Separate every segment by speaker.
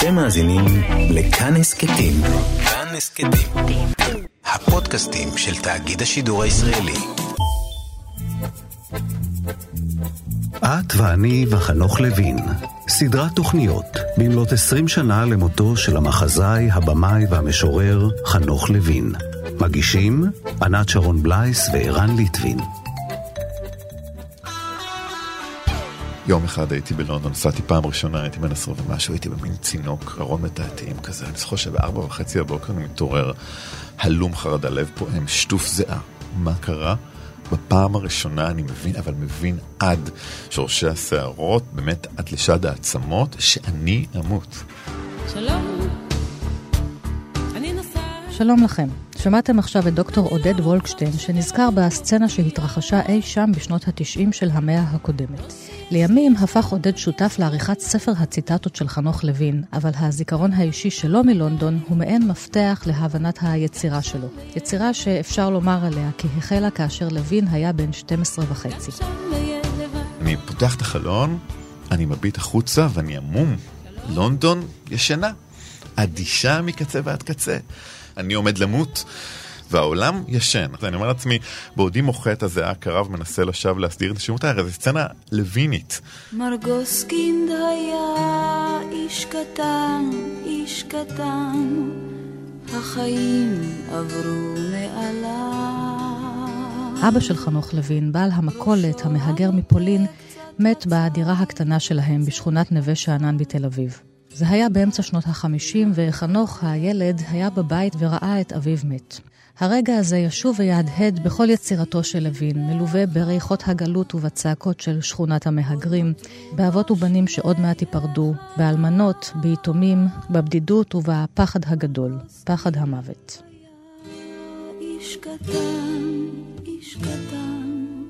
Speaker 1: אתם מאזינים לכאן הסכתים. כאן הסכתים. הפודקאסטים של תאגיד השידור הישראלי.
Speaker 2: את ואני וחנוך לוין, סדרת תוכניות במלאת 20 שנה למותו של המחזאי, הבמאי והמשורר חנוך לוין. מגישים ענת שרון בלייס וערן ליטבין.
Speaker 3: יום אחד הייתי בלונדון, נסעתי פעם ראשונה, הייתי בן עשרה ומשהו, הייתי במין צינוק, ארון מתעתעים כזה, אני זוכר שבארבע וחצי בבוקר אני מתעורר, הלום חרדה, לב פועם, שטוף זיעה. מה קרה? בפעם הראשונה אני מבין, אבל מבין עד שורשי השערות, באמת עד לשד העצמות, שאני אמות.
Speaker 4: שלום.
Speaker 5: שלום לכם. שמעתם עכשיו את דוקטור עודד וולקשטיין, שנזכר בסצנה שהתרחשה אי שם בשנות ה-90 של המאה הקודמת. לימים הפך עודד שותף לעריכת ספר הציטטות של חנוך לוין, אבל הזיכרון האישי שלו מלונדון הוא מעין מפתח להבנת היצירה שלו. יצירה שאפשר לומר עליה כי החלה כאשר לוין היה בן 12 וחצי.
Speaker 3: אני פותח את החלון, אני מביט החוצה ואני עמום. לונדון ישנה, אדישה מקצה ועד קצה. אני עומד למות. והעולם ישן. אני אומר לעצמי, בעודי מוחה את הזיעה הקרה ומנסה לשווא להסדיר את השימות האלה, זו סצנה לוינית.
Speaker 4: מרגוסקינד היה איש קטן, איש קטן, החיים עברו מעליו.
Speaker 5: אבא של חנוך לוין, בעל המכולת, המהגר מפולין, מת בדירה הקטנה שלהם בשכונת נווה שאנן בתל אביב. זה היה באמצע שנות החמישים, וחנוך, הילד, היה בבית וראה את אביו מת. הרגע הזה ישוב ויהדהד בכל יצירתו של לוין, מלווה בריחות הגלות ובצעקות של שכונת המהגרים, באבות ובנים שעוד מעט ייפרדו, באלמנות, ביתומים, בבדידות ובפחד הגדול, פחד המוות.
Speaker 4: איש קטן, איש קטן,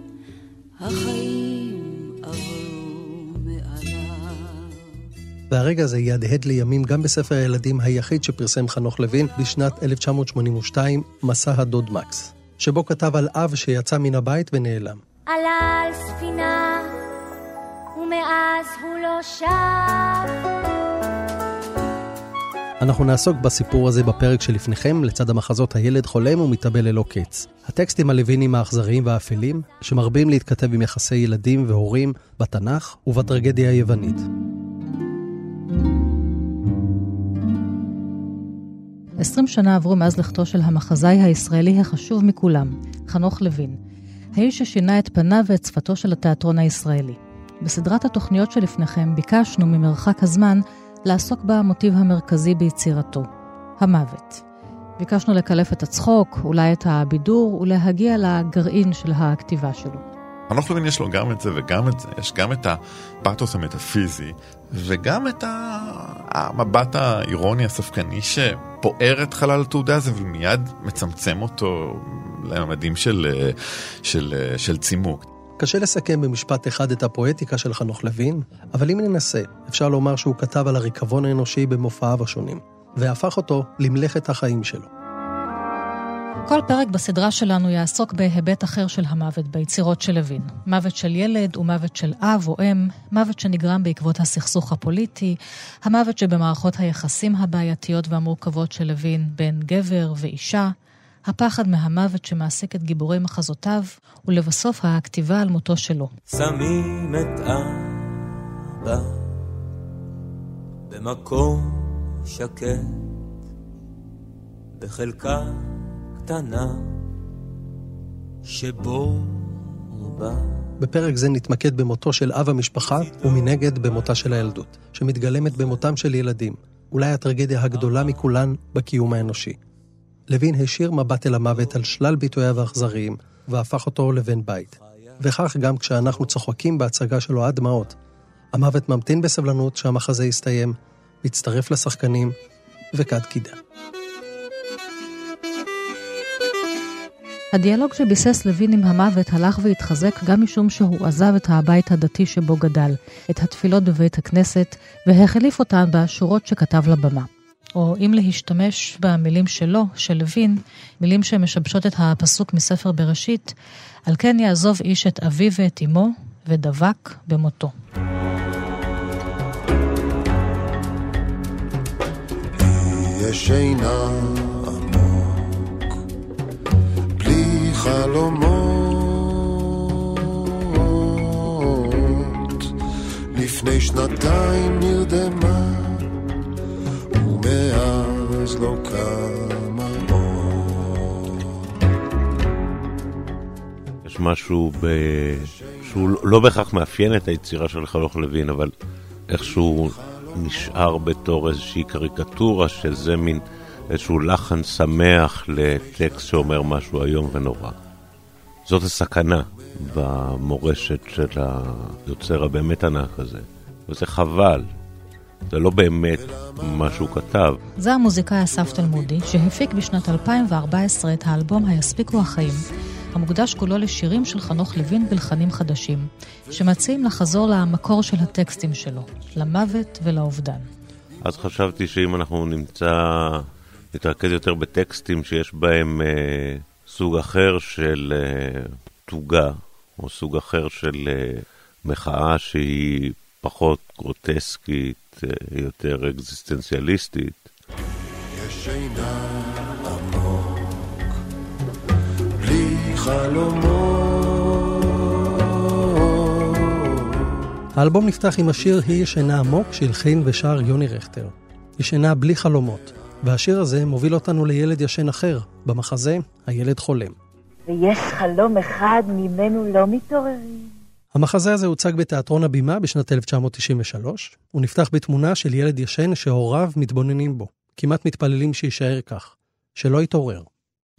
Speaker 4: החיים עברו.
Speaker 6: והרגע הזה יהדהד לימים גם בספר הילדים היחיד שפרסם חנוך לוין בשנת 1982, מסע הדוד מקס, שבו כתב על אב שיצא מן הבית ונעלם.
Speaker 7: עלה על ספינה, ומאז הוא לא שב.
Speaker 6: אנחנו נעסוק בסיפור הזה בפרק שלפניכם, לצד המחזות הילד חולם ומתאבל ללא קץ. הטקסטים הלווינים האכזריים והאפלים, שמרבים להתכתב עם יחסי ילדים והורים בתנ"ך ובטרגדיה היוונית.
Speaker 5: עשרים שנה עברו מאז לכתו של המחזאי הישראלי החשוב מכולם, חנוך לוין, האיש ששינה את פניו ואת שפתו של התיאטרון הישראלי. בסדרת התוכניות שלפניכם ביקשנו ממרחק הזמן לעסוק במוטיב המרכזי ביצירתו, המוות. ביקשנו לקלף את הצחוק, אולי את הבידור, ולהגיע לגרעין של הכתיבה שלו.
Speaker 3: חנוך לוין יש לו גם את זה וגם את זה, יש גם את הפאתוס המטאפיזי וגם את המבט האירוני הספקני שפוער את חלל התעודה הזה ומיד מצמצם אותו לממדים של, של, של צימוק.
Speaker 6: קשה לסכם במשפט אחד את הפואטיקה של חנוך לוין, אבל אם ננסה, אפשר לומר שהוא כתב על הריקבון האנושי במופעיו השונים, והפך אותו למלאכת החיים שלו.
Speaker 5: כל פרק בסדרה שלנו יעסוק בהיבט אחר של המוות ביצירות של לוין. מוות של ילד ומוות של אב או אם, מוות שנגרם בעקבות הסכסוך הפוליטי, המוות שבמערכות היחסים הבעייתיות והמורכבות של לוין בין גבר ואישה, הפחד מהמוות שמעסיק את גיבורי מחזותיו, ולבסוף הכתיבה על מותו שלו.
Speaker 8: שמים את אבא במקום שקט בחלקה קטנה שבו בא.
Speaker 6: בפרק זה נתמקד במותו של אב המשפחה, ומנגד במותה של הילדות, שמתגלמת במותם של ילדים, אולי הטרגדיה הגדולה מכולן בקיום האנושי. לוין השאיר מבט אל המוות על שלל ביטוייו האכזריים, והפך אותו לבן בית. וכך גם כשאנחנו צוחקים בהצגה שלו עד דמעות. המוות ממתין בסבלנות שהמחזה יסתיים, מצטרף לשחקנים, וכד קידה.
Speaker 5: הדיאלוג שביסס לוין עם המוות הלך והתחזק גם משום שהוא עזב את הבית הדתי שבו גדל, את התפילות בבית הכנסת, והחליף אותן בשורות שכתב לבמה. או אם להשתמש במילים שלו, של לוין, מילים שמשבשות את הפסוק מספר בראשית, על כן יעזוב איש את אביו ואת אמו, ודבק במותו.
Speaker 9: יש שינה חלומות. לפני שנתיים נרדמה, ומאז לא קמה עוד.
Speaker 10: יש משהו ב... שהוא לא בהכרח מאפיין את היצירה של חנוך לוין, אבל איכשהו נשאר בתור איזושהי קריקטורה שזה מין איזשהו לחן שמח לטקסט שאומר משהו איום ונורא. זאת הסכנה במורשת של היוצר הבאמת ענק הזה, וזה חבל. זה לא באמת מה שהוא כתב.
Speaker 5: זה המוזיקאי אסף תלמודי, שהפיק בשנת 2014 את האלבום "היספיקו החיים", המוקדש כולו לשירים של חנוך לוין בלחנים חדשים, שמציעים לחזור למקור של הטקסטים שלו, למוות ולאובדן.
Speaker 10: אז חשבתי שאם אנחנו נמצא, נתרכז יותר בטקסטים שיש בהם אה, סוג אחר של אה, תוגה, או סוג אחר של אה, מחאה שהיא פחות גרוטסקית, אה, יותר אקזיסטנציאליסטית.
Speaker 9: יש שינה עמוק, בלי חלומות.
Speaker 6: האלבום נפתח עם השיר "היא ישנה עמוק" שהלחין ושר יוני רכטר. ישנה בלי חלומות, והשיר הזה מוביל אותנו לילד ישן אחר, במחזה "הילד חולם".
Speaker 11: ויש חלום אחד ממנו לא מתעוררים.
Speaker 6: המחזה הזה הוצג בתיאטרון הבימה בשנת 1993. הוא נפתח בתמונה של ילד ישן שהוריו מתבוננים בו. כמעט מתפללים שיישאר כך, שלא יתעורר.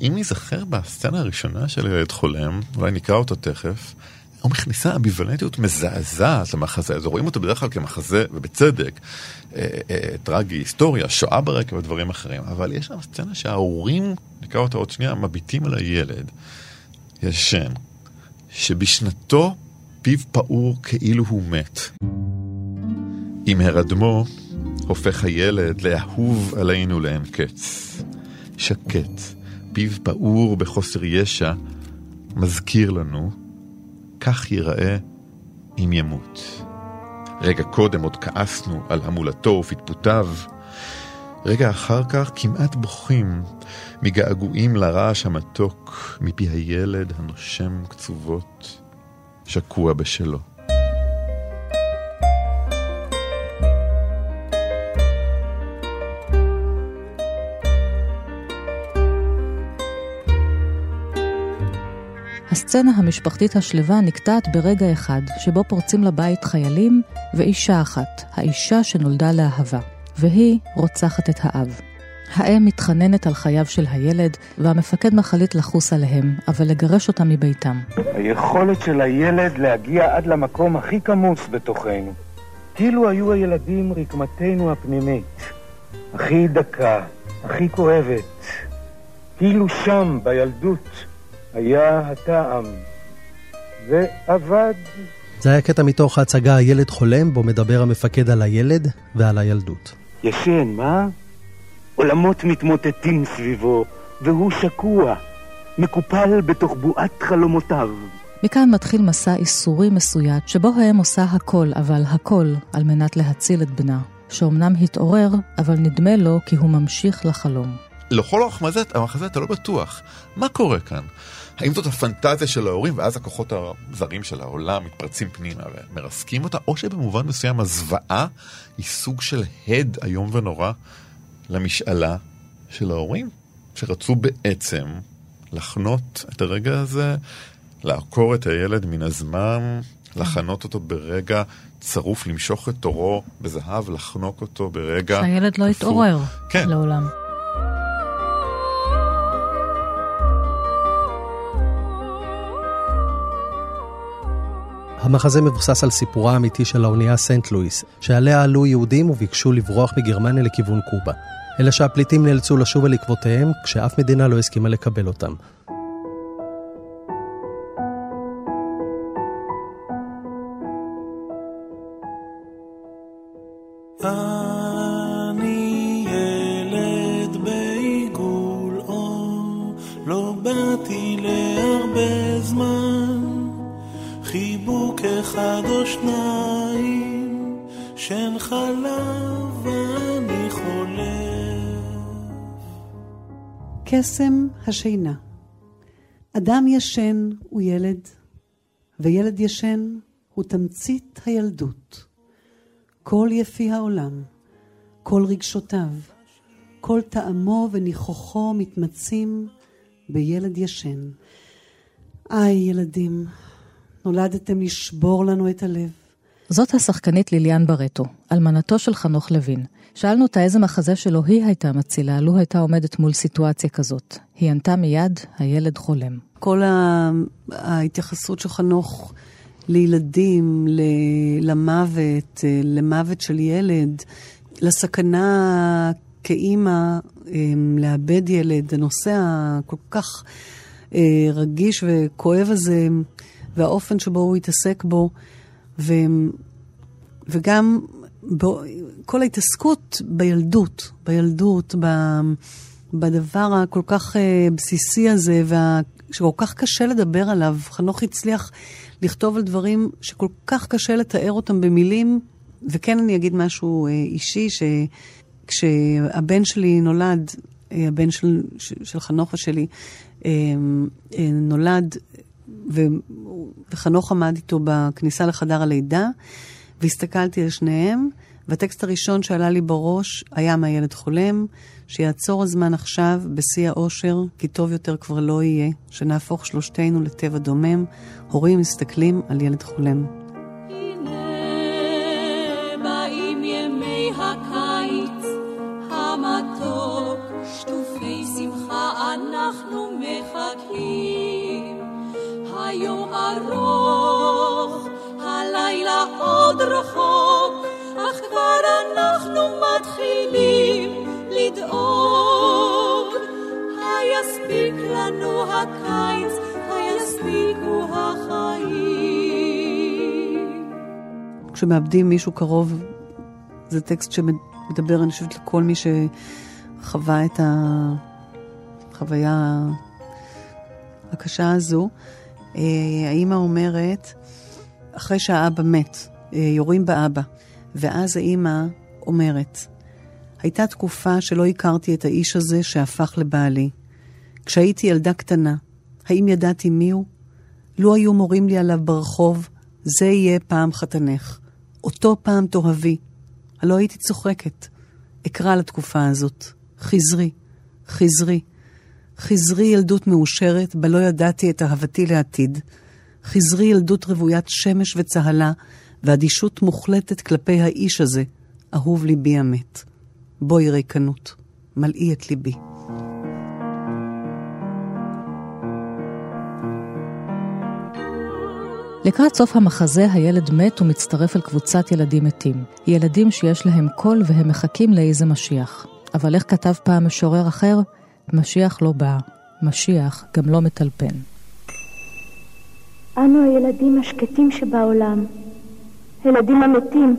Speaker 3: אם ניזכר בסצנה הראשונה של ילד חולם, אולי נקרא אותו תכף, הוא מכניסה אמביוולנטיות מזעזעת למחזה הזה. רואים אותו בדרך כלל כמחזה, ובצדק, אה, אה, טרגי, היסטוריה, שואה ברקע ודברים אחרים. אבל יש שם סצנה שההורים, נקרא אותה עוד שנייה, מביטים על הילד ישן, שבשנתו פיו פעור כאילו הוא מת. עם הרדמו הופך הילד לאהוב עלינו לאין קץ. שקט, פיו פעור בחוסר ישע, מזכיר לנו, כך ייראה אם ימות. רגע קודם עוד כעסנו על המולתו ופטפוטיו. רגע אחר כך כמעט בוכים מגעגועים לרעש המתוק מפי הילד הנושם קצובות, שקוע בשלו.
Speaker 5: הסצנה המשפחתית השלווה נקטעת ברגע אחד, שבו פורצים לבית חיילים ואישה אחת, האישה שנולדה לאהבה, והיא רוצחת את האב. האם מתחננת על חייו של הילד, והמפקד מחליט לחוס עליהם, אבל לגרש אותם מביתם.
Speaker 12: היכולת של הילד להגיע עד למקום הכי כמוס בתוכנו. כאילו היו הילדים רקמתנו הפנימית, הכי דקה, הכי כואבת. כאילו שם, בילדות, היה הטעם, ועבד.
Speaker 6: זה היה קטע מתוך ההצגה "הילד חולם", בו מדבר המפקד על הילד ועל הילדות.
Speaker 12: ישן, מה? עולמות מתמוטטים סביבו, והוא שקוע, מקופל בתוך בועת חלומותיו.
Speaker 5: מכאן מתחיל מסע איסורי מסויט, שבו האם עושה הכל, אבל הכל, על מנת להציל את בנה, שאומנם התעורר, אבל נדמה לו כי הוא ממשיך לחלום.
Speaker 3: לכל המחזה, המחזה אתה לא בטוח. מה קורה כאן? האם זאת הפנטזיה של ההורים, ואז הכוחות הזרים של העולם מתפרצים פנימה ומרסקים אותה, או שבמובן מסוים הזוועה היא סוג של הד איום ונורא למשאלה של ההורים, שרצו בעצם לחנות את הרגע הזה, לעקור את הילד מן הזמן, לחנות אותו ברגע צרוף, למשוך את תורו בזהב, לחנוק אותו ברגע...
Speaker 5: שהילד לא. יתעורר
Speaker 3: כן.
Speaker 5: לעולם.
Speaker 6: המחזה מבוסס על סיפורה האמיתי של האונייה סנט לואיס, שעליה עלו יהודים וביקשו לברוח מגרמניה לכיוון קובה. אלא שהפליטים נאלצו לשוב אל עקבותיהם, כשאף מדינה לא הסכימה לקבל אותם.
Speaker 13: השינה. אדם ישן הוא ילד, וילד ישן הוא תמצית הילדות. כל יפי העולם, כל רגשותיו, כל טעמו וניחוחו מתמצים בילד ישן. איי, ילדים, נולדתם לשבור לנו את הלב.
Speaker 5: זאת השחקנית ליליאן ברטו, אלמנתו של חנוך לוין. שאלנו אותה איזה מחזה שלו היא הייתה מצילה, לו הייתה עומדת מול סיטואציה כזאת. היא ענתה מיד, הילד חולם.
Speaker 13: כל ההתייחסות של חנוך לילדים, למוות, למוות של ילד, לסכנה כאימא אמ, לאבד ילד, הנושא הכל כך אה, רגיש וכואב הזה, והאופן שבו הוא התעסק בו, ו, וגם בו, כל ההתעסקות בילדות, בילדות, ב, בדבר הכל כך אה, בסיסי הזה, וה, שכל כך קשה לדבר עליו. חנוך הצליח לכתוב על דברים שכל כך קשה לתאר אותם במילים, וכן אני אגיד משהו אה, אישי, שכשהבן שלי נולד, אה, הבן של, של חנוך ושלי, אה, נולד, ו, וחנוך עמד איתו בכניסה לחדר הלידה, והסתכלתי על שניהם, והטקסט הראשון שעלה לי בראש היה מהילד חולם, שיעצור הזמן עכשיו בשיא האושר, כי טוב יותר כבר לא יהיה, שנהפוך שלושתנו לטבע דומם, הורים מסתכלים על ילד חולם. היום ארוך, הלילה עוד רחוק, אך כבר אנחנו מתחילים לדאוג. היספיק לנו הקיץ, היספיקו החיים. כשמאבדים מישהו קרוב, זה טקסט שמדבר, אני חושבת, לכל מי שחווה את החוויה הקשה הזו. אה, האימא אומרת, אחרי שהאבא מת, אה, יורים באבא, ואז האימא אומרת, הייתה תקופה שלא הכרתי את האיש הזה שהפך לבעלי. כשהייתי ילדה קטנה, האם ידעתי מיהו? לו היו מורים לי עליו ברחוב, זה יהיה פעם חתנך. אותו פעם תאהבי. הלא הייתי צוחקת. אקרא לתקופה הזאת. חזרי, חזרי. חזרי ילדות מאושרת, בה לא ידעתי את אהבתי לעתיד. חזרי ילדות רוויית שמש וצהלה, ואדישות מוחלטת כלפי האיש הזה, אהוב ליבי המת. בואי ריקנות, מלאי את ליבי.
Speaker 5: לקראת סוף המחזה הילד מת ומצטרף אל קבוצת ילדים מתים. ילדים שיש להם קול והם מחכים לאיזה משיח. אבל איך כתב פעם משורר אחר? משיח לא בא, משיח גם לא מטלפן.
Speaker 14: אנו הילדים השקטים שבעולם, הילדים המתים.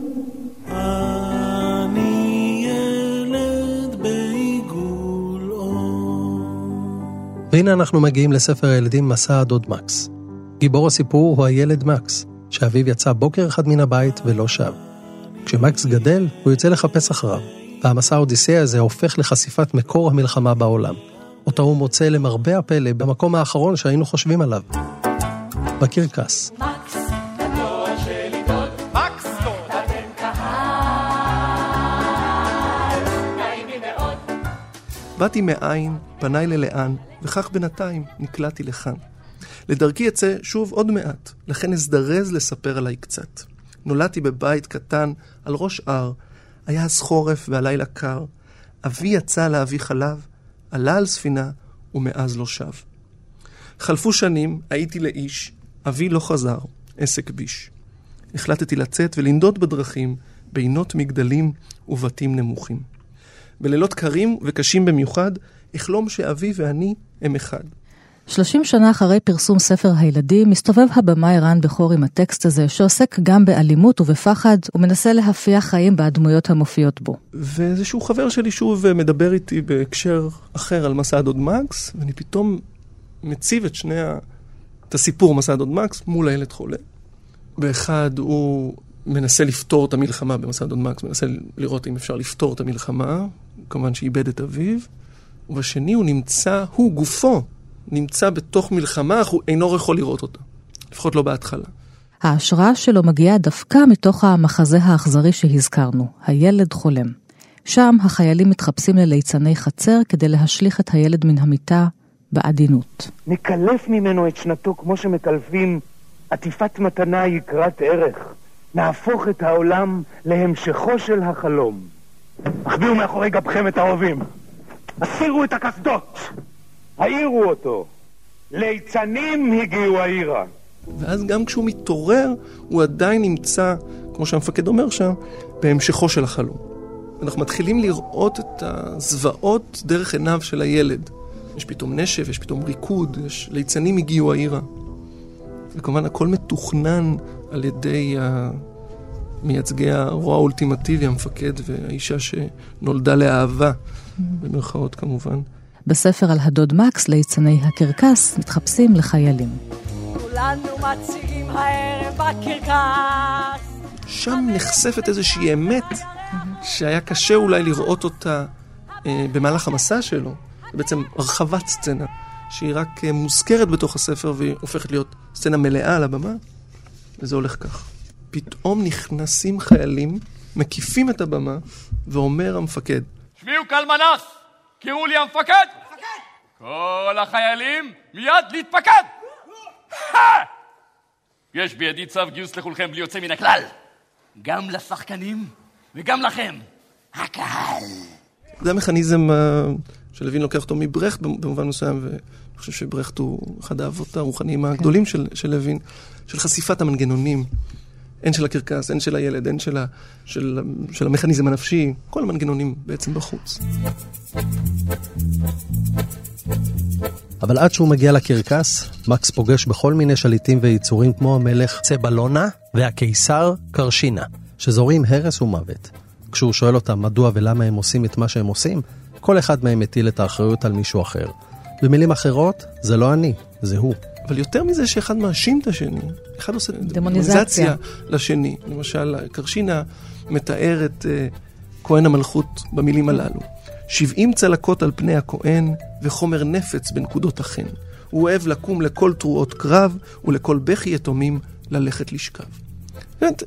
Speaker 15: אני ילד בעיגול
Speaker 6: והנה אנחנו מגיעים לספר הילדים מסע הדוד מקס. גיבור הסיפור הוא הילד מקס, שאביו יצא בוקר אחד מן הבית ולא שב. כשמקס גדל, הוא יוצא לחפש אחריו, והמסע האודיסאה הזה הופך לחשיפת מקור המלחמה בעולם. אותה הוא מוצא למרבה הפלא במקום האחרון שהיינו חושבים עליו, בקרקס.
Speaker 16: באתי מאין, פניי ללאן, וכך בינתיים נקלעתי לכאן. לדרכי אצא שוב עוד מעט, לכן אזדרז לספר עליי קצת. נולדתי בבית קטן על ראש הר, היה אז חורף והלילה קר. אבי יצא להביא חלב, עלה על ספינה, ומאז לא שב. חלפו שנים, הייתי לאיש, אבי לא חזר, עסק ביש. החלטתי לצאת ולנדוד בדרכים, בינות מגדלים ובתים נמוכים. בלילות קרים וקשים במיוחד, אחלום שאבי ואני הם אחד.
Speaker 5: שלושים שנה אחרי פרסום ספר הילדים, מסתובב הבמאי רן בכור עם הטקסט הזה, שעוסק גם באלימות ובפחד, ומנסה להפיח חיים בדמויות המופיעות בו.
Speaker 16: ואיזשהו חבר שלי שוב מדבר איתי בהקשר אחר על מסע דוד מקס, ואני פתאום מציב את שני ה... את הסיפור מסע דוד מקס מול הילד חולה. באחד הוא מנסה לפתור את המלחמה במסע דוד מקס, מנסה לראות אם אפשר לפתור את המלחמה, כמובן שאיבד את אביו. ובשני הוא נמצא, הוא גופו, נמצא בתוך מלחמה, אך הוא אינו יכול לראות אותה. לפחות לא בהתחלה.
Speaker 5: ההשראה שלו מגיעה דווקא מתוך המחזה האכזרי שהזכרנו, הילד חולם. שם החיילים מתחפשים לליצני חצר כדי להשליך את הילד מן המיטה בעדינות.
Speaker 12: נקלף ממנו את שנתו כמו שמקלפים עטיפת מתנה יקרת ערך. נהפוך את העולם להמשכו של החלום. החביאו מאחורי גבכם את הרובים. הסירו את הקסדות. העירו אותו. ליצנים הגיעו העירה.
Speaker 16: ואז גם כשהוא מתעורר, הוא עדיין נמצא, כמו שהמפקד אומר שם, בהמשכו של החלום. אנחנו מתחילים לראות את הזוועות דרך עיניו של הילד. יש פתאום נשף, יש פתאום ריקוד, יש ליצנים הגיעו העירה. וכמובן הכל מתוכנן על ידי מייצגי הרוע האולטימטיבי, המפקד והאישה שנולדה לאהבה, במרכאות כמובן.
Speaker 5: בספר על הדוד מקס, ליצני הקרקס מתחפשים לחיילים.
Speaker 17: כולנו מציגים הערב בקרקס.
Speaker 16: שם נחשפת איזושהי אמת שהיה קשה אולי לראות אותה אה, במהלך המסע שלו. זה בעצם הרחבת סצנה, שהיא רק אה, מוזכרת בתוך הספר והיא הופכת להיות סצנה מלאה על הבמה, וזה הולך כך. פתאום נכנסים חיילים, מקיפים את הבמה, ואומר המפקד,
Speaker 18: שמיעו קלמנס, קראו לי המפקד! כל החיילים מיד להתפקד! יש בידי צו גיוס לכולכם בלי יוצא מן הכלל. גם לשחקנים וגם לכם, הקהל.
Speaker 16: זה המכניזם uh, שלוין לוקח אותו מברכט במובן מסוים, ואני חושב שברכט הוא אחד האבות הרוחניים הגדולים של, של לוין, של חשיפת המנגנונים, הן של הקרקס, הן של הילד, הן של, של, של המכניזם הנפשי, כל המנגנונים בעצם בחוץ.
Speaker 6: אבל עד שהוא מגיע לקרקס, מקס פוגש בכל מיני שליטים ויצורים כמו המלך צבלונה והקיסר קרשינה, שזורים הרס ומוות. כשהוא שואל אותם מדוע ולמה הם עושים את מה שהם עושים, כל אחד מהם מטיל את האחריות על מישהו אחר. במילים אחרות, זה לא אני, זה הוא.
Speaker 16: אבל יותר מזה שאחד מאשים את השני, אחד עושה דמוניזציה לשני. למשל, קרשינה מתאר את uh, כהן המלכות במילים הללו. שבעים צלקות על פני הכהן וחומר נפץ בנקודות החן. הוא אוהב לקום לכל תרועות קרב ולכל בכי יתומים ללכת לשכב. באמת,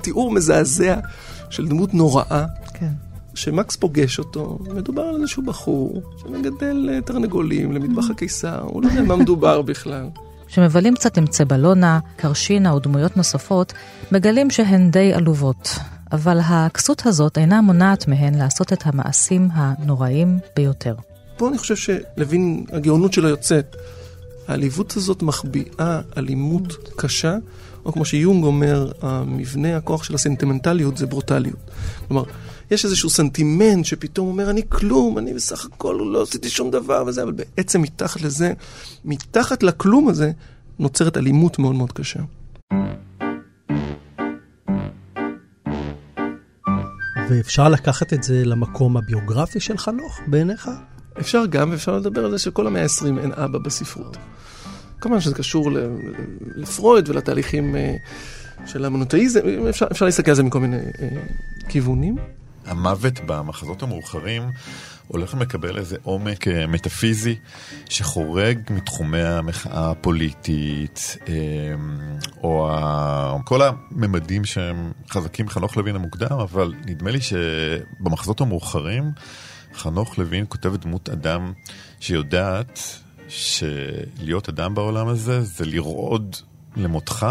Speaker 16: תיאור מזעזע של דמות נוראה.
Speaker 5: כן.
Speaker 16: שמקס פוגש אותו, מדובר על איזשהו בחור שמגדל אה, תרנגולים למטבח הקיסר, הוא לא יודע מה מדובר בכלל.
Speaker 5: כשמבלים קצת עם צבלונה, קרשינה או דמויות נוספות, מגלים שהן די עלובות. אבל הכסות הזאת אינה מונעת מהן לעשות את המעשים הנוראים ביותר.
Speaker 16: פה אני חושב שלוין, הגאונות שלו יוצאת. העליבות הזאת מחביאה אלימות קשה, או כמו שיונג אומר, המבנה הכוח של הסנטימנטליות זה ברוטליות. כלומר, יש איזשהו סנטימנט שפתאום אומר, אני כלום, אני בסך הכל לא עשיתי שום דבר וזה, אבל בעצם מתחת לזה, מתחת לכלום הזה, נוצרת אלימות מאוד מאוד קשה.
Speaker 6: ואפשר לקחת את זה למקום הביוגרפי של חנוך, בעיניך?
Speaker 16: אפשר גם, אפשר לדבר על זה שכל המאה ה-20 אין אבא בספרות. כמובן שזה קשור לפרויד ולתהליכים אה, של המונותאיזם, אפשר, אפשר להסתכל על זה מכל מיני אה, כיוונים.
Speaker 3: המוות במחזות המאוחרים הולך ומקבל איזה עומק אה, מטאפיזי שחורג מתחומי המחאה הפוליטית, או כל הממדים שהם חזקים בחנוך לוין המוקדם, אבל נדמה לי שבמחזות המאוחרים חנוך לוין כותב דמות אדם שיודעת שלהיות אדם בעולם הזה זה לרעוד למותך,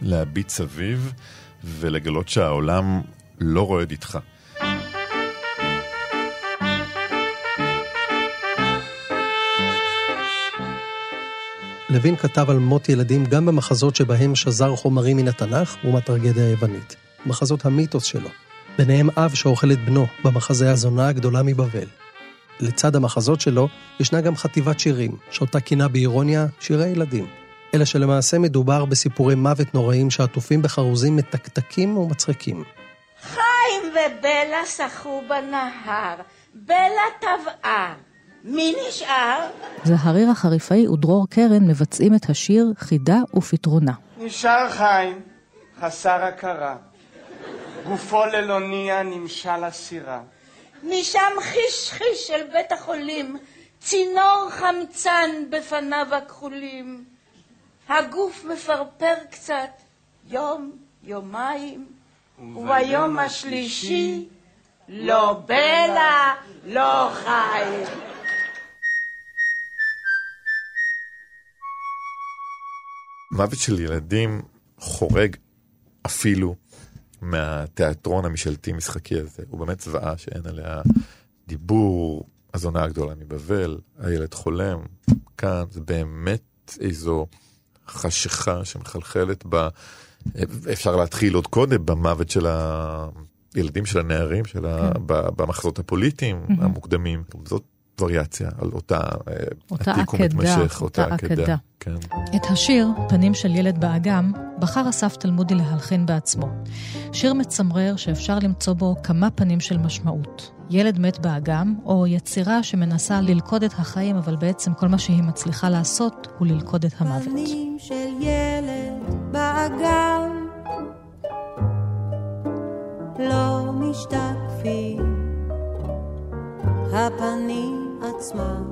Speaker 3: להביט סביב ולגלות שהעולם לא רועד איתך.
Speaker 6: לוין כתב על מות ילדים גם במחזות שבהם שזר חומרים מן התנ"ך ומהטרגדיה היוונית, מחזות המיתוס שלו. ביניהם אב שאוכל את בנו במחזה הזונה הגדולה מבבל. לצד המחזות שלו, ישנה גם חטיבת שירים, שאותה כינה באירוניה שירי ילדים. אלא שלמעשה מדובר בסיפורי מוות נוראים שעטופים בחרוזים מתקתקים ומצחיקים.
Speaker 17: חיים ובלה שחו בנהר, בלה טבעה. מי נשאר?
Speaker 5: זהריר החריפאי ודרור קרן מבצעים את השיר חידה ופתרונה.
Speaker 19: נשאר חיים, חסר הכרה. גופו ללא ניע נמשל הסירה.
Speaker 17: משם חיש חיש של בית החולים, צינור חמצן בפניו הכחולים. הגוף מפרפר קצת, יום, יומיים, וביום השלישי, לא בלע, לא חי.
Speaker 3: מוות של ילדים חורג אפילו מהתיאטרון המשלתי משחקי הזה. הוא באמת זוועה שאין עליה דיבור, הזונה הגדולה מבבל, הילד חולם, כאן זה באמת איזו חשיכה שמחלחלת ב... אפשר להתחיל עוד קודם במוות של הילדים, של הנערים, של ה...
Speaker 5: כן.
Speaker 3: ב- במחזות הפוליטיים. המוקדמים. זאת וריאציה על אותה, אה,
Speaker 5: אותה
Speaker 3: עתיק
Speaker 5: עקדה,
Speaker 3: ומתמשך,
Speaker 5: אותה עקדה.
Speaker 3: כן.
Speaker 5: את השיר, פנים של ילד באגם, בחר אסף תלמודי להלחין בעצמו. שיר מצמרר שאפשר למצוא בו כמה פנים של משמעות. ילד מת באגם, או יצירה שמנסה ללכוד את החיים, אבל בעצם כל מה שהיא מצליחה לעשות הוא ללכוד את המוות.
Speaker 19: פנים של ילד באגם לא משתקפים הפנים עצמם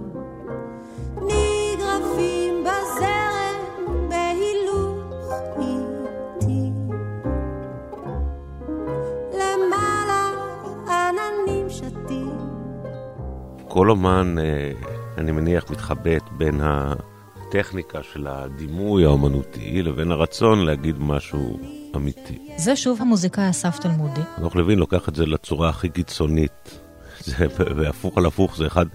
Speaker 19: נגרפים בזרם בהילוך איטי למעלה עננים שתים
Speaker 10: כל אומן, אה, אני מניח, מתחבט בין הטכניקה של הדימוי האומנותי לבין הרצון להגיד משהו אמיתי.
Speaker 5: זה שוב המוזיקאי אסף תלמודי.
Speaker 10: חנוך לוין לוקח את זה לצורה הכי קיצונית. זה, והפוך על הפוך, זה אחד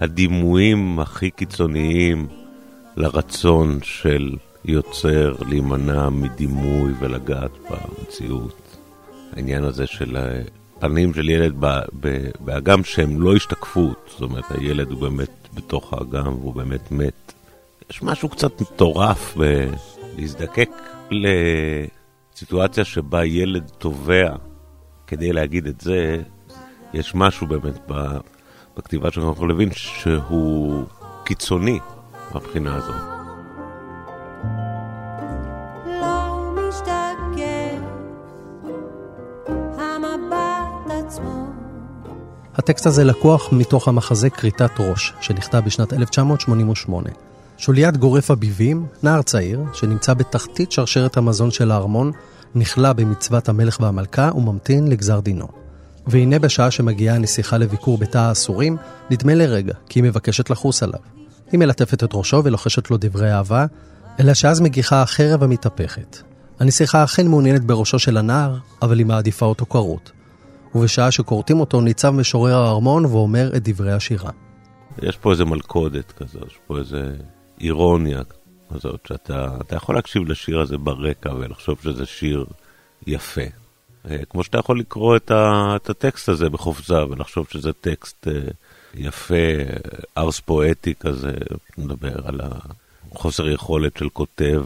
Speaker 10: הדימויים הכי קיצוניים לרצון של יוצר להימנע מדימוי ולגעת במציאות. העניין הזה של הפנים של ילד באגם שהם לא השתקפות, זאת אומרת הילד הוא באמת בתוך האגם והוא באמת מת. יש משהו קצת מטורף בלהזדקק לסיטואציה שבה ילד תובע כדי להגיד את זה, יש משהו באמת בכתיבה של חנוך לוין שהוא קיצוני מהבחינה הזאת.
Speaker 19: לא
Speaker 6: הטקסט הזה לקוח מתוך המחזה כריתת ראש, שנכתב בשנת 1988. שוליית גורף אביבים, נער צעיר, שנמצא בתחתית שרשרת המזון של הארמון, נכלא במצוות המלך והמלכה וממתין לגזר דינו. והנה בשעה שמגיעה הנסיכה לביקור בתא האסורים, נדמה לרגע כי היא מבקשת לחוס עליו. היא מלטפת את ראשו ולוחשת לו דברי אהבה, אלא שאז מגיחה החרב המתהפכת. הנסיכה אכן מעוניינת בראשו של הנער, אבל היא מעדיפה אותו כרות. ובשעה שכורתים אותו ניצב משורר הארמון ואומר את דברי השירה.
Speaker 10: יש פה איזה מלכודת כזאת, יש פה איזה אירוניה כזאת, שאתה אתה יכול להקשיב לשיר הזה ברקע ולחשוב שזה שיר יפה. אה, כמו שאתה יכול לקרוא את, ה, את הטקסט הזה בחופזה ולחשוב שזה טקסט אה, יפה, ארס פואטי כזה, מדבר על החוסר יכולת של כותב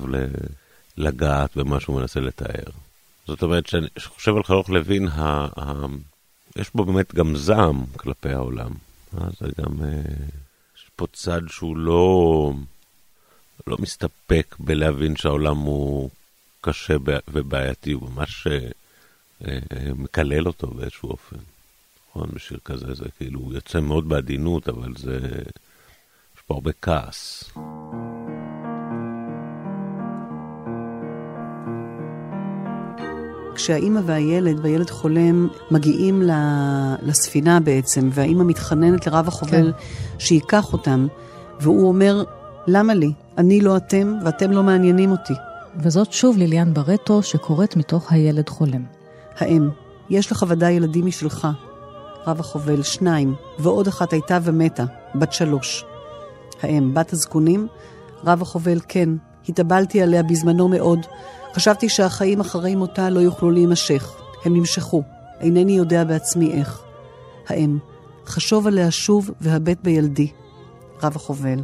Speaker 10: לגעת במה שהוא מנסה לתאר. זאת אומרת, שאני חושב על חנוך לוין, ה, ה, יש בו באמת גם זעם כלפי העולם. אה, זה גם, יש פה צד שהוא לא, לא מסתפק בלהבין שהעולם הוא קשה ובעייתי, הוא ממש מקלל אותו באיזשהו אופן. נכון, בשיר כזה זה כאילו, הוא יוצא מאוד בעדינות, אבל זה, יש פה הרבה כעס.
Speaker 13: כשהאימא והילד, והילד חולם, מגיעים ל- לספינה בעצם, והאימא מתחננת לרב החובל כן. שייקח אותם, והוא אומר, למה לי? אני לא אתם, ואתם לא מעניינים אותי.
Speaker 5: וזאת שוב ליליאן ברטו, שקוראת מתוך הילד חולם.
Speaker 13: האם, יש לך ודאי ילדים משלך. רב החובל, שניים, ועוד אחת הייתה ומתה, בת שלוש. האם, בת הזקונים? רב החובל, כן. התאבלתי עליה בזמנו מאוד. חשבתי שהחיים אחרי מותה לא יוכלו להימשך. הם נמשכו. אינני יודע בעצמי איך. האם, חשוב עליה שוב והבט בילדי. רב החובל,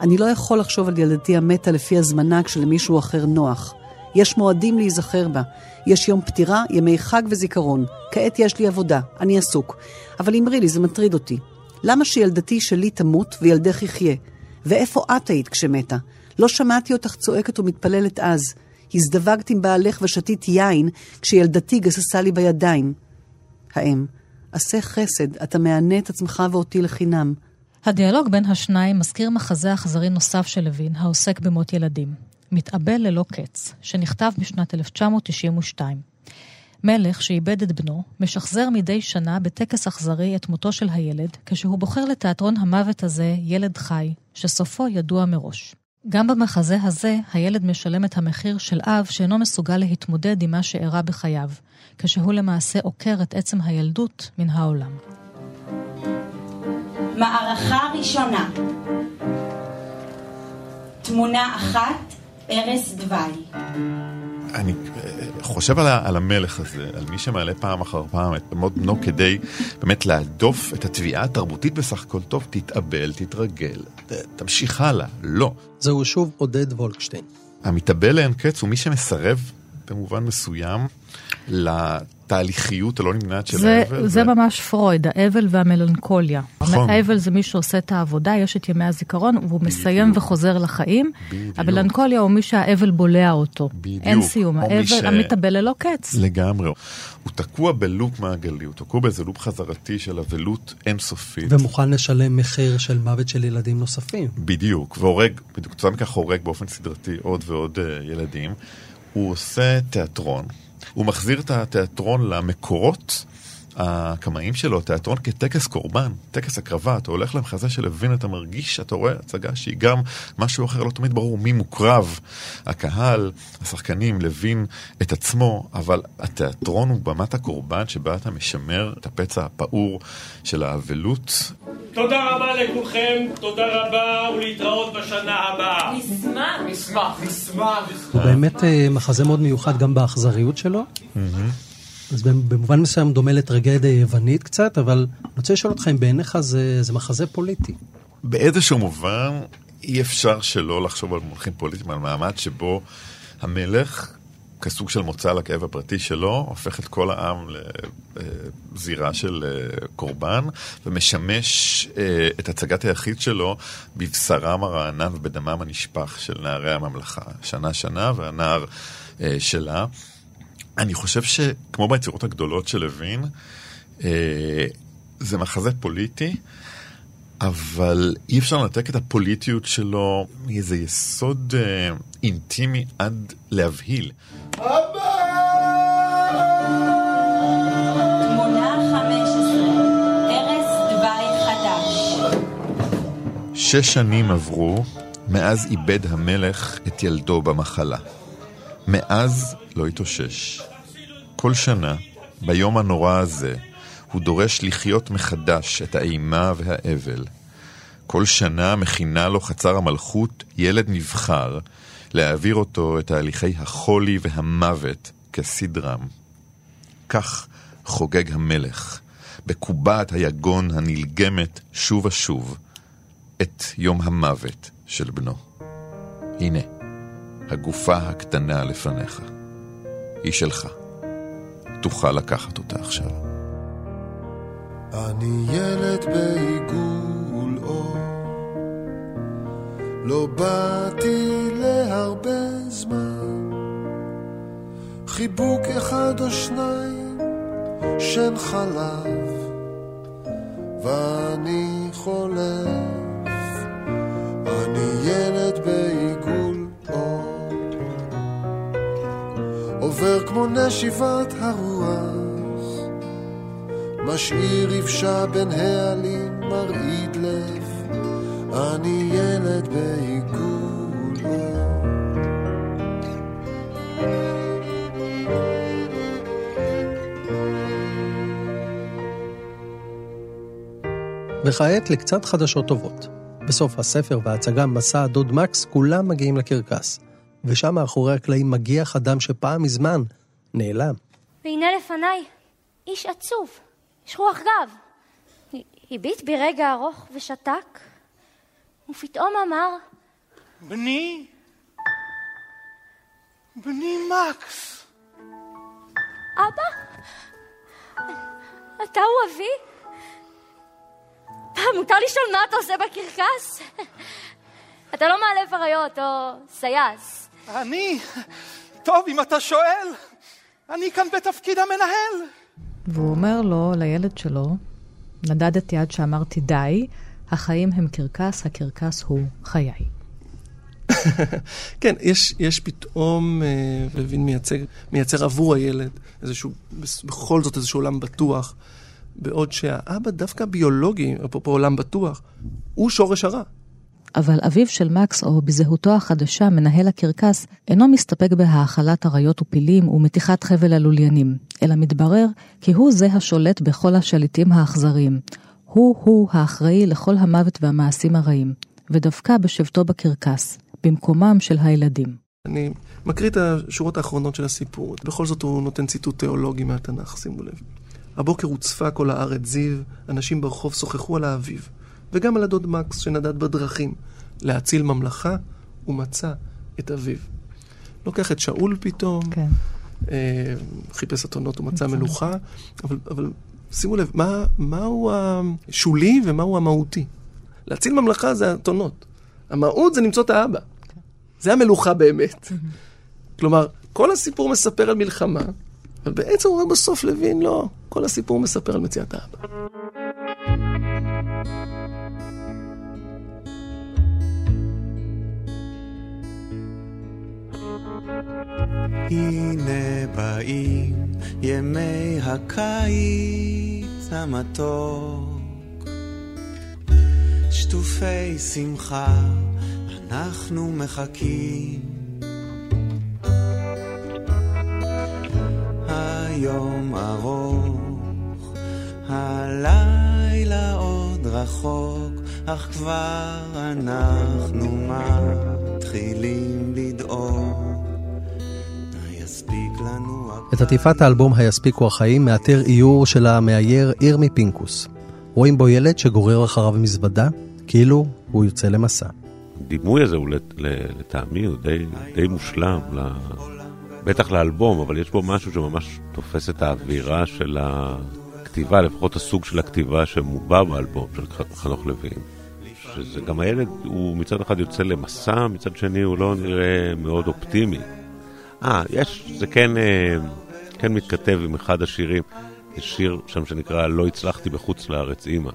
Speaker 13: אני לא יכול לחשוב על ילדתי המתה לפי הזמנה כשלמישהו אחר נוח. יש מועדים להיזכר בה. יש יום פטירה, ימי חג וזיכרון. כעת יש לי עבודה, אני עסוק. אבל אמרי לי, זה מטריד אותי. למה שילדתי שלי תמות וילדך יחיה? ואיפה את היית כשמתה? לא שמעתי אותך צועקת ומתפללת אז. הזדווגת עם בעלך ושתית יין כשילדתי גססה לי בידיים. האם, עשה חסד, אתה מענה את עצמך ואותי לחינם.
Speaker 5: הדיאלוג בין השניים מזכיר מחזה אכזרי נוסף של לוין, העוסק במות ילדים. מתאבל ללא קץ, שנכתב בשנת 1992. מלך שאיבד את בנו, משחזר מדי שנה בטקס אכזרי את מותו של הילד, כשהוא בוחר לתיאטרון המוות הזה ילד חי, שסופו ידוע מראש. גם במחזה הזה, הילד משלם את המחיר של אב שאינו מסוגל להתמודד עם מה שאירע בחייו, כשהוא למעשה עוקר את עצם הילדות מן העולם.
Speaker 20: מערכה ראשונה תמונה אחת, ערש דווי.
Speaker 3: אני אה, חושב על, על המלך הזה, על מי שמעלה פעם אחר פעם את מות בנו כדי באמת להדוף את התביעה התרבותית בסך הכל טוב, תתאבל, תתרגל, ת- תמשיך הלאה. לא.
Speaker 6: זהו שוב עודד וולקשטיין.
Speaker 3: המתאבל לאין קץ הוא מי שמסרב במובן מסוים לתהליכיות הלא נמנעת של
Speaker 5: זה,
Speaker 3: האבל.
Speaker 5: זה ממש פרויד, האבל והמלנכוליה.
Speaker 3: נכון.
Speaker 5: האבל זה מי שעושה את העבודה, יש את ימי הזיכרון, והוא מסיים וחוזר לחיים. המלנכוליה הוא מי שהאבל בולע אותו. אין סיום, האבל
Speaker 3: ש-
Speaker 5: המתאבל ללא קץ.
Speaker 3: לגמרי. הוא תקוע בלופ מעגלי, הוא תקוע באיזה לופ חזרתי של אבלות אינסופית.
Speaker 6: ומוכן לשלם מחיר של מוות של ילדים נוספים.
Speaker 3: בדיוק, והורג, בדיוק, כתוצאה מכך הורג באופן סדרתי עוד ועוד uh, ילדים. הוא עושה תיאטרון, הוא מחזיר את התיאטרון למקורות הקמאים שלו, תיאטרון כטקס קורבן, טקס הקרבה, אתה הולך למחזה של לוין, אתה מרגיש, אתה רואה הצגה שהיא גם משהו אחר, לא תמיד ברור מי מוקרב, הקהל, השחקנים, לוין את עצמו, אבל התיאטרון הוא במת הקורבן שבה אתה משמר את הפצע הפעור של האבלות.
Speaker 21: תודה רבה לכולכם, תודה רבה ולהתראות בשנה הבאה.
Speaker 22: נשמח.
Speaker 21: נשמח, נשמח.
Speaker 6: הוא באמת אה, מחזה מאוד מיוחד גם באכזריות שלו. אז במובן מסוים דומה לטרגדיה יוונית קצת, אבל אני רוצה לשאול אותך אם בעיניך זה, זה מחזה פוליטי.
Speaker 3: באיזשהו מובן אי אפשר שלא לחשוב על מונחים פוליטיים, על מעמד שבו המלך, כסוג של מוצא לכאב הפרטי שלו, הופך את כל העם לזירה של אה, קורבן, ומשמש אה, את הצגת היחיד שלו בבשרם הרענן ובדמם הנשפך של נערי הממלכה. שנה-שנה והנער אה, שלה. אני חושב שכמו ביצירות הגדולות של לוין, אה, זה מחזה פוליטי, אבל אי אפשר לנתק את הפוליטיות שלו מאיזה יסוד אה, אינטימי עד להבהיל.
Speaker 20: תמונה 15, ערש דווי חדש.
Speaker 3: שש שנים עברו מאז איבד המלך את ילדו במחלה. מאז לא התאושש. כל שנה, ביום הנורא הזה, הוא דורש לחיות מחדש את האימה והאבל. כל שנה מכינה לו חצר המלכות ילד נבחר, להעביר אותו את תהליכי החולי והמוות כסדרם. כך חוגג המלך, בקובעת היגון הנלגמת שוב ושוב, את יום המוות של בנו. הנה, הגופה הקטנה לפניך. היא שלך. תוכל לקחת אותה עכשיו.
Speaker 9: אני ילד בעיגול אור, לא באתי להרבה זמן. חיבוק אחד או שניים, שן חלב, ואני חולף. עובר כמו נשיבת הרוח. משאיר יבשה בין העלים, מרעיד לב, אני ילד בעיגול.
Speaker 6: וכעת לקצת חדשות טובות. בסוף הספר וההצגה מסע הדוד מקס, כולם מגיעים לקרקס. ושם מאחורי הקלעים מגיח אדם שפעם מזמן נעלם.
Speaker 7: והנה לפניי, איש עצוב, יש רוח גב. הביט ברגע ארוך ושתק, ופתאום אמר,
Speaker 21: בני, בני מקס.
Speaker 7: אבא, אתה הוא אבי? פעם מותר לשאול מה אתה עושה בקרקס? אתה לא מעלה אריות או סייס.
Speaker 21: אני? טוב, אם אתה שואל. אני כאן בתפקיד המנהל.
Speaker 5: והוא אומר לו, לילד שלו, נדדתי עד שאמרתי די, החיים הם קרקס, הקרקס הוא חיי.
Speaker 16: כן, יש, יש פתאום, אה, לוין מייצג, מייצר עבור הילד איזשהו, בכל זאת איזשהו עולם בטוח, בעוד שהאבא דווקא ביולוגי, אפרופו עולם בטוח, הוא שורש הרע.
Speaker 5: אבל אביו של מקס, או בזהותו החדשה, מנהל הקרקס, אינו מסתפק בהאכלת אריות ופילים ומתיחת חבל הלוליינים, אלא מתברר כי הוא זה השולט בכל השליטים האכזריים. הוא-הוא האחראי לכל המוות והמעשים הרעים, ודווקא בשבתו בקרקס, במקומם של הילדים.
Speaker 16: אני מקריא את השורות האחרונות של הסיפור. בכל זאת הוא נותן ציטוט תיאולוגי מהתנ"ך, שימו לב. הבוקר הוצפה כל הארץ זיו, אנשים ברחוב שוחחו על האביב, וגם על הדוד מקס שנדד בדרכים, להציל ממלכה, ומצא את אביו. לוקח את שאול פתאום,
Speaker 5: כן.
Speaker 16: אה, חיפש אתונות ומצא מלוכה, אבל, אבל שימו לב, מה, מהו השולי ומהו המהותי? להציל ממלכה זה אתונות. המהות זה למצוא את האבא. זה המלוכה באמת. כלומר, כל הסיפור מספר על מלחמה, אבל בעצם הוא אומר בסוף לוין, לא, כל הסיפור מספר על מציאת האבא.
Speaker 23: הנה באים ימי הקיץ המתוק, שטופי שמחה אנחנו מחכים. היום ארוך, הלילה עוד רחוק, אך כבר אנחנו מתחילים לדאוג.
Speaker 6: את עטיפת האלבום "היספיקו החיים" מאתר איור של המאייר ירמי פינקוס. רואים בו ילד שגורר אחריו מזוודה, כאילו הוא יוצא למסע.
Speaker 10: הדימוי הזה הוא לטעמי הוא די, די מושלם, ל... בטח לאלבום, אבל יש בו משהו שממש תופס את האווירה של הכתיבה, לפחות הסוג של הכתיבה שמובע באלבום של חנוך לוין. שזה גם הילד, הוא מצד אחד יוצא למסע, מצד שני הוא לא נראה מאוד אופטימי. אה, יש, זה כן, אה, כן מתכתב עם אחד השירים. יש שיר שם שנקרא "לא הצלחתי בחוץ לארץ, אימא".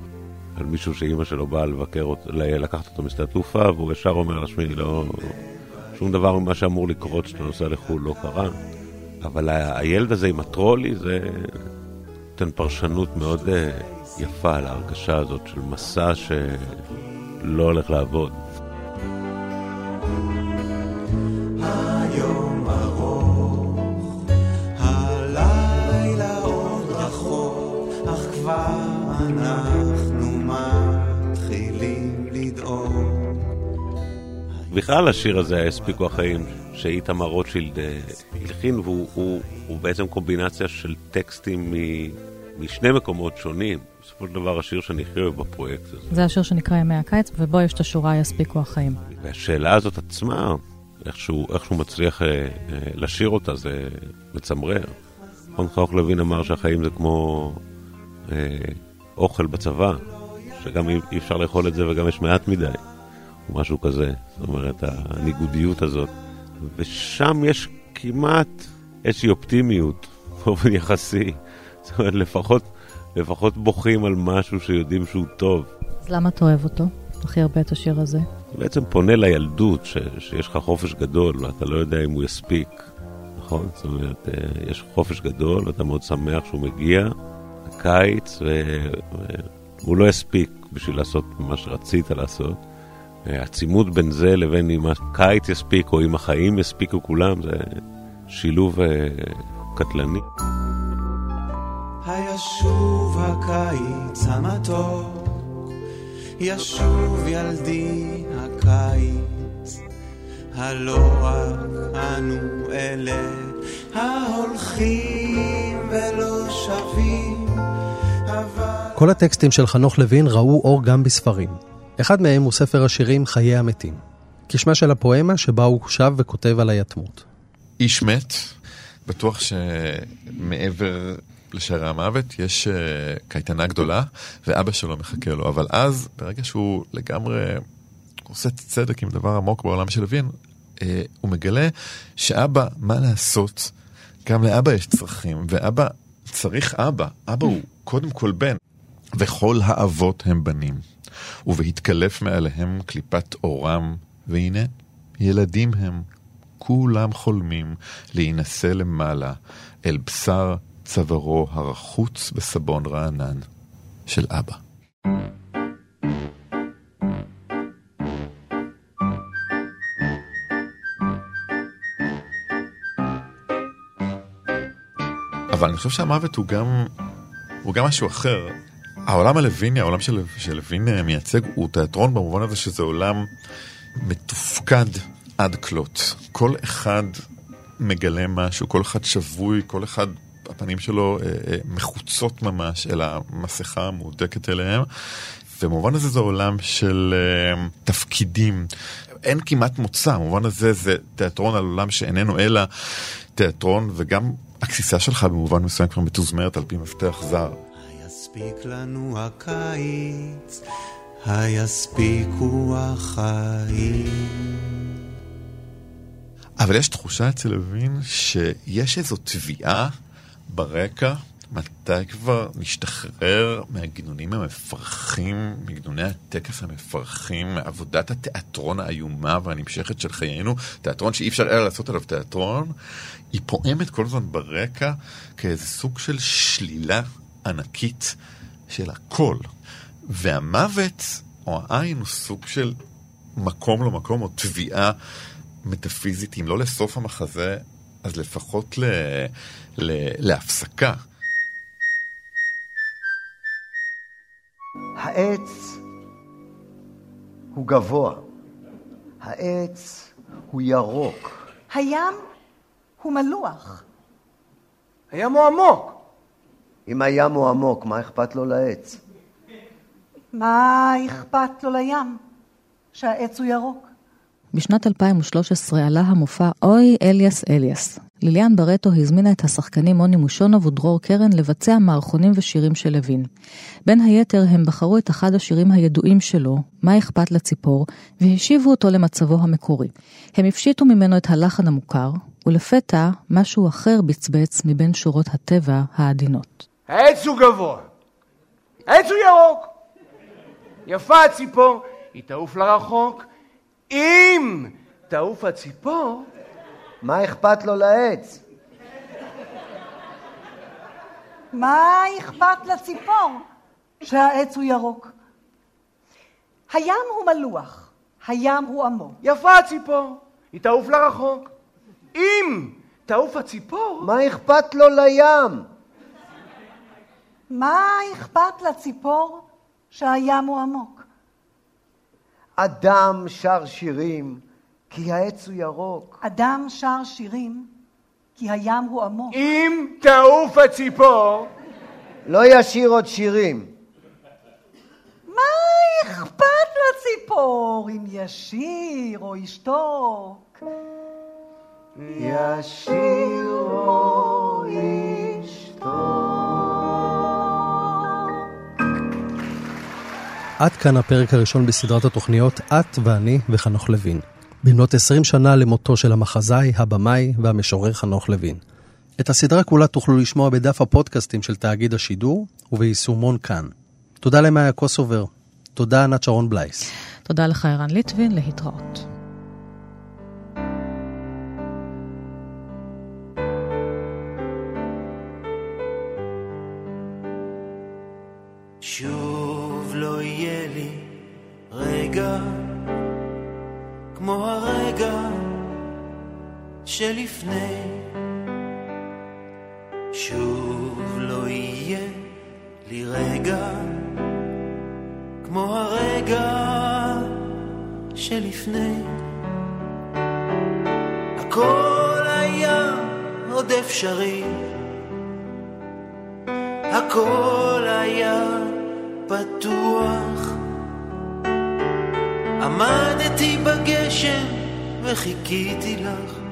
Speaker 10: על מישהו שאימא שלו באה לבקר לקחת אותו משדה התעופה, והוא ישר אומר לה, שמי, לא... שום דבר ממה שאמור לקרות כשאתה נוסע לחו"ל לא קרה. אבל הילד הזה עם הטרולי, זה נותן פרשנות מאוד אה, יפה על ההרגשה הזאת של מסע שלא הולך לעבוד. בכלל השיר הזה, הספיקו החיים, שאיתמר רוטשילד אה, הלחין, והוא הוא, הוא בעצם קומבינציה של טקסטים מ, משני מקומות שונים. בסופו של דבר השיר שאני הכי אוהב בפרויקט הזה.
Speaker 5: זה השיר שנקרא ימי הקיץ, ובו יש את השורה יספיקו החיים.
Speaker 10: והשאלה הזאת עצמה, איכשהו, איכשהו מצליח אה, אה, לשיר אותה, זה מצמרר. נכון, חנוך לוין אמר שהחיים זה כמו אה, אוכל בצבא, שגם אי אפשר לאכול את זה וגם יש מעט מדי, או משהו כזה. זאת אומרת, הניגודיות הזאת. ושם יש כמעט איזושהי אופטימיות באופן יחסי. זאת אומרת, לפחות, לפחות בוכים על משהו שיודעים שהוא טוב.
Speaker 5: אז למה אתה אוהב אותו? הכי הרבה את השיר הזה.
Speaker 10: בעצם פונה לילדות, ש, שיש לך חופש גדול ואתה לא יודע אם הוא יספיק, נכון? זאת אומרת, אה, יש חופש גדול ואתה מאוד שמח שהוא מגיע, הקיץ, והוא לא יספיק בשביל לעשות מה שרצית לעשות. הצימוד בין זה לבין אם הקיץ יספיק או אם החיים יספיקו כולם, זה שילוב אה, קטלני.
Speaker 23: הישוב הקיץ המתוק, ישוב ילדי הקיץ, הלא רק אנו אלה ההולכים ולא שבים, אבל...
Speaker 6: כל הטקסטים של חנוך לוין ראו אור גם בספרים. אחד מהם הוא ספר השירים חיי המתים. כשמה של הפואמה שבה הוא שב וכותב על היתמות.
Speaker 3: איש מת, בטוח שמעבר לשערי המוות יש uh, קייטנה גדולה, ואבא שלו מחכה לו. אבל אז, ברגע שהוא לגמרי עושה צדק עם דבר עמוק בעולם של לוין, uh, הוא מגלה שאבא, מה לעשות, גם לאבא יש צרכים, ואבא צריך אבא. אבא הוא קודם כל בן. וכל האבות הם בנים. ובהתקלף מעליהם קליפת אורם, והנה, ילדים הם. כולם חולמים להינשא למעלה אל בשר צווארו הרחוץ בסבון רענן של אבא. אבל אני חושב שהמוות הוא גם, הוא גם משהו אחר. העולם הלוויני, העולם של, של לוין אה, מייצג, הוא תיאטרון במובן הזה שזה עולם מתופקד עד כלות. כל אחד מגלה משהו, כל אחד שבוי, כל אחד, הפנים שלו אה, אה, מחוצות ממש אל המסכה המהודקת אליהם. ובמובן הזה זה עולם של אה, תפקידים. אין כמעט מוצא, במובן הזה זה תיאטרון על עולם שאיננו אלא תיאטרון, וגם הכסיסה שלך במובן מסוים כבר מתוזמרת על פי מפתח זר.
Speaker 23: יספיק לנו הקיץ, היספיקו החיים.
Speaker 3: אבל יש תחושה אצל לוין שיש איזו תביעה ברקע, מתי כבר נשתחרר מהגינונים המפרכים, מגינוני הטקס המפרכים, מעבודת התיאטרון האיומה והנמשכת של חיינו, תיאטרון שאי אפשר אלא לעשות עליו תיאטרון, היא פועמת כל הזמן ברקע כאיזה סוג של שלילה ענקית של הכל. והמוות, או העין, הוא סוג של מקום לא מקום, או תביעה מטאפיזית, אם לא לסוף המחזה, אז לפחות ל... ל... להפסקה.
Speaker 24: העץ הוא גבוה, העץ הוא ירוק.
Speaker 22: הים הוא מלוח.
Speaker 24: הים הוא עמוק. אם הים הוא עמוק, מה אכפת לו לעץ?
Speaker 22: מה אכפת לו לים? שהעץ הוא ירוק.
Speaker 5: בשנת 2013 עלה המופע אוי אליאס אליאס. ליליאן ברטו הזמינה את השחקנים מוני מושונוב ודרור קרן לבצע מערכונים ושירים של לוין. בין היתר הם בחרו את אחד השירים הידועים שלו, מה אכפת לציפור, והשיבו אותו למצבו המקורי. הם הפשיטו ממנו את הלחן המוכר, ולפתע משהו אחר בצבץ מבין שורות הטבע העדינות.
Speaker 24: העץ הוא גבוה, העץ הוא ירוק. יפה הציפור, היא תעוף לרחוק. אם תעוף הציפור, מה אכפת לו לעץ?
Speaker 22: מה אכפת לציפור שהעץ הוא ירוק? הים הוא מלוח, הים הוא עמוק.
Speaker 24: יפה הציפור, היא תעוף לרחוק. אם תעוף הציפור, מה אכפת לו לים?
Speaker 22: מה אכפת לציפור שהים הוא עמוק?
Speaker 24: אדם שר שירים כי העץ הוא ירוק.
Speaker 22: אדם שר שירים כי הים הוא עמוק.
Speaker 24: אם תעוף הציפור, לא ישיר עוד שירים.
Speaker 22: מה אכפת לציפור אם ישיר או ישתוק?
Speaker 24: ישיר או
Speaker 6: עד כאן הפרק הראשון בסדרת התוכניות "את ואני וחנוך לוין". במלאת 20 שנה למותו של המחזאי, הבמאי והמשורר חנוך לוין. את הסדרה כולה תוכלו לשמוע בדף הפודקאסטים של תאגיד השידור וביישומון כאן. תודה למאיה קוסובר. תודה ענת שרון בלייס.
Speaker 5: תודה לך ערן ליטבין, להתראות.
Speaker 23: שוב לא יהיה לי. רגע כמו הרגע שלפני. שוב לא יהיה לי רגע כמו הרגע שלפני. הכל היה עוד אפשרי. הכל היה עמדתי בגשם וחיכיתי לך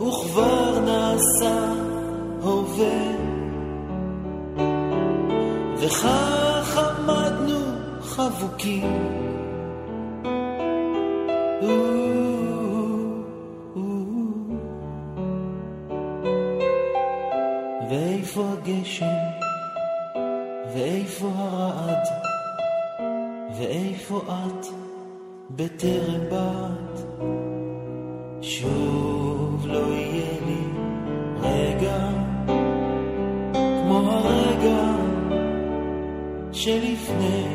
Speaker 22: וכבר נעשה הווה. וכך עמדנו חבוקים. ואיפה הגשם? ואיפה הרעד? ואיפה את בטרם באת? שוב לא יהיה לי רגע כמו הרגע שלפני.